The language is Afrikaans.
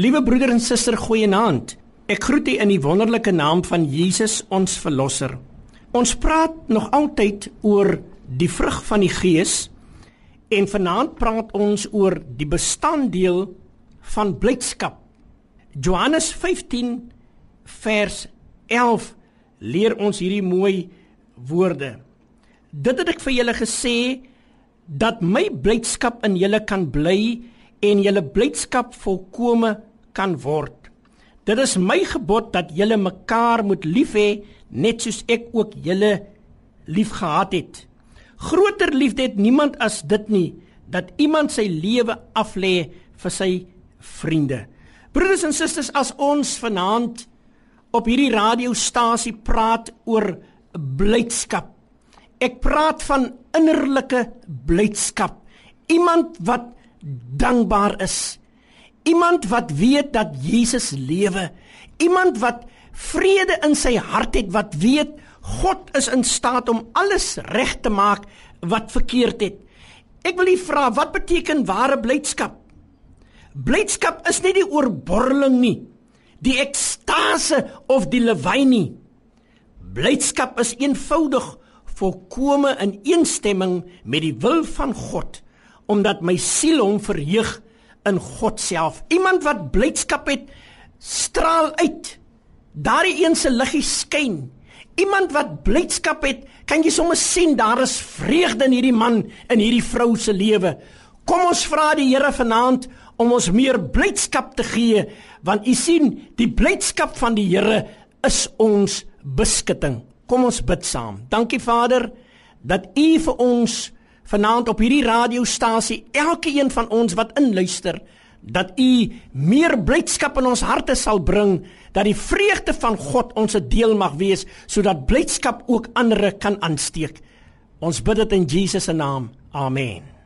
Liewe broeder en suster, goeienaand. Ek groet u in die wonderlike naam van Jesus ons verlosser. Ons praat nog altyd oor die vrug van die Gees en vanaand praat ons oor die bestanddeel van blydskap. Johannes 15 vers 11 leer ons hierdie mooi woorde. Dit het ek vir julle gesê dat my blydskap in julle kan bly en julle blydskap volkome kan word. Dit is my gebod dat julle mekaar moet lief hê net soos ek ook julle liefgehad het. Groter liefde het niemand as dit nie dat iemand sy lewe aflê vir sy vriende. Broeders en susters, as ons vanaand op hierdie radiostasie praat oor blydskap. Ek praat van innerlike blydskap. Iemand wat dankbaar is. Iemand wat weet dat Jesus lewe. Iemand wat vrede in sy hart het wat weet God is in staat om alles reg te maak wat verkeerd het. Ek wil u vra, wat beteken ware blydskap? Blydskap is nie die oorborreling nie, die ekstase of die lewyn nie. Blydskap is eenvoudig volkome in eensstemming met die wil van God, omdat my siel hom verheug in God self. Iemand wat blydskap het, straal uit. Daardie een se liggie skyn. Iemand wat blydskap het, kan jy sommer sien daar is vreugde in hierdie man en hierdie vrou se lewe. Kom ons vra die Here vanaand om ons meer blydskap te gee, want u sien, die blydskap van die Here is ons beskutting. Kom ons bid saam. Dankie Vader dat u vir ons vanaand op hierdie radiostasie elkeen van ons wat inluister dat u meer blydskap in ons harte sal bring dat die vreugde van God ons deel mag wees sodat blydskap ook ander kan aansteek. Ons bid dit in Jesus se naam. Amen.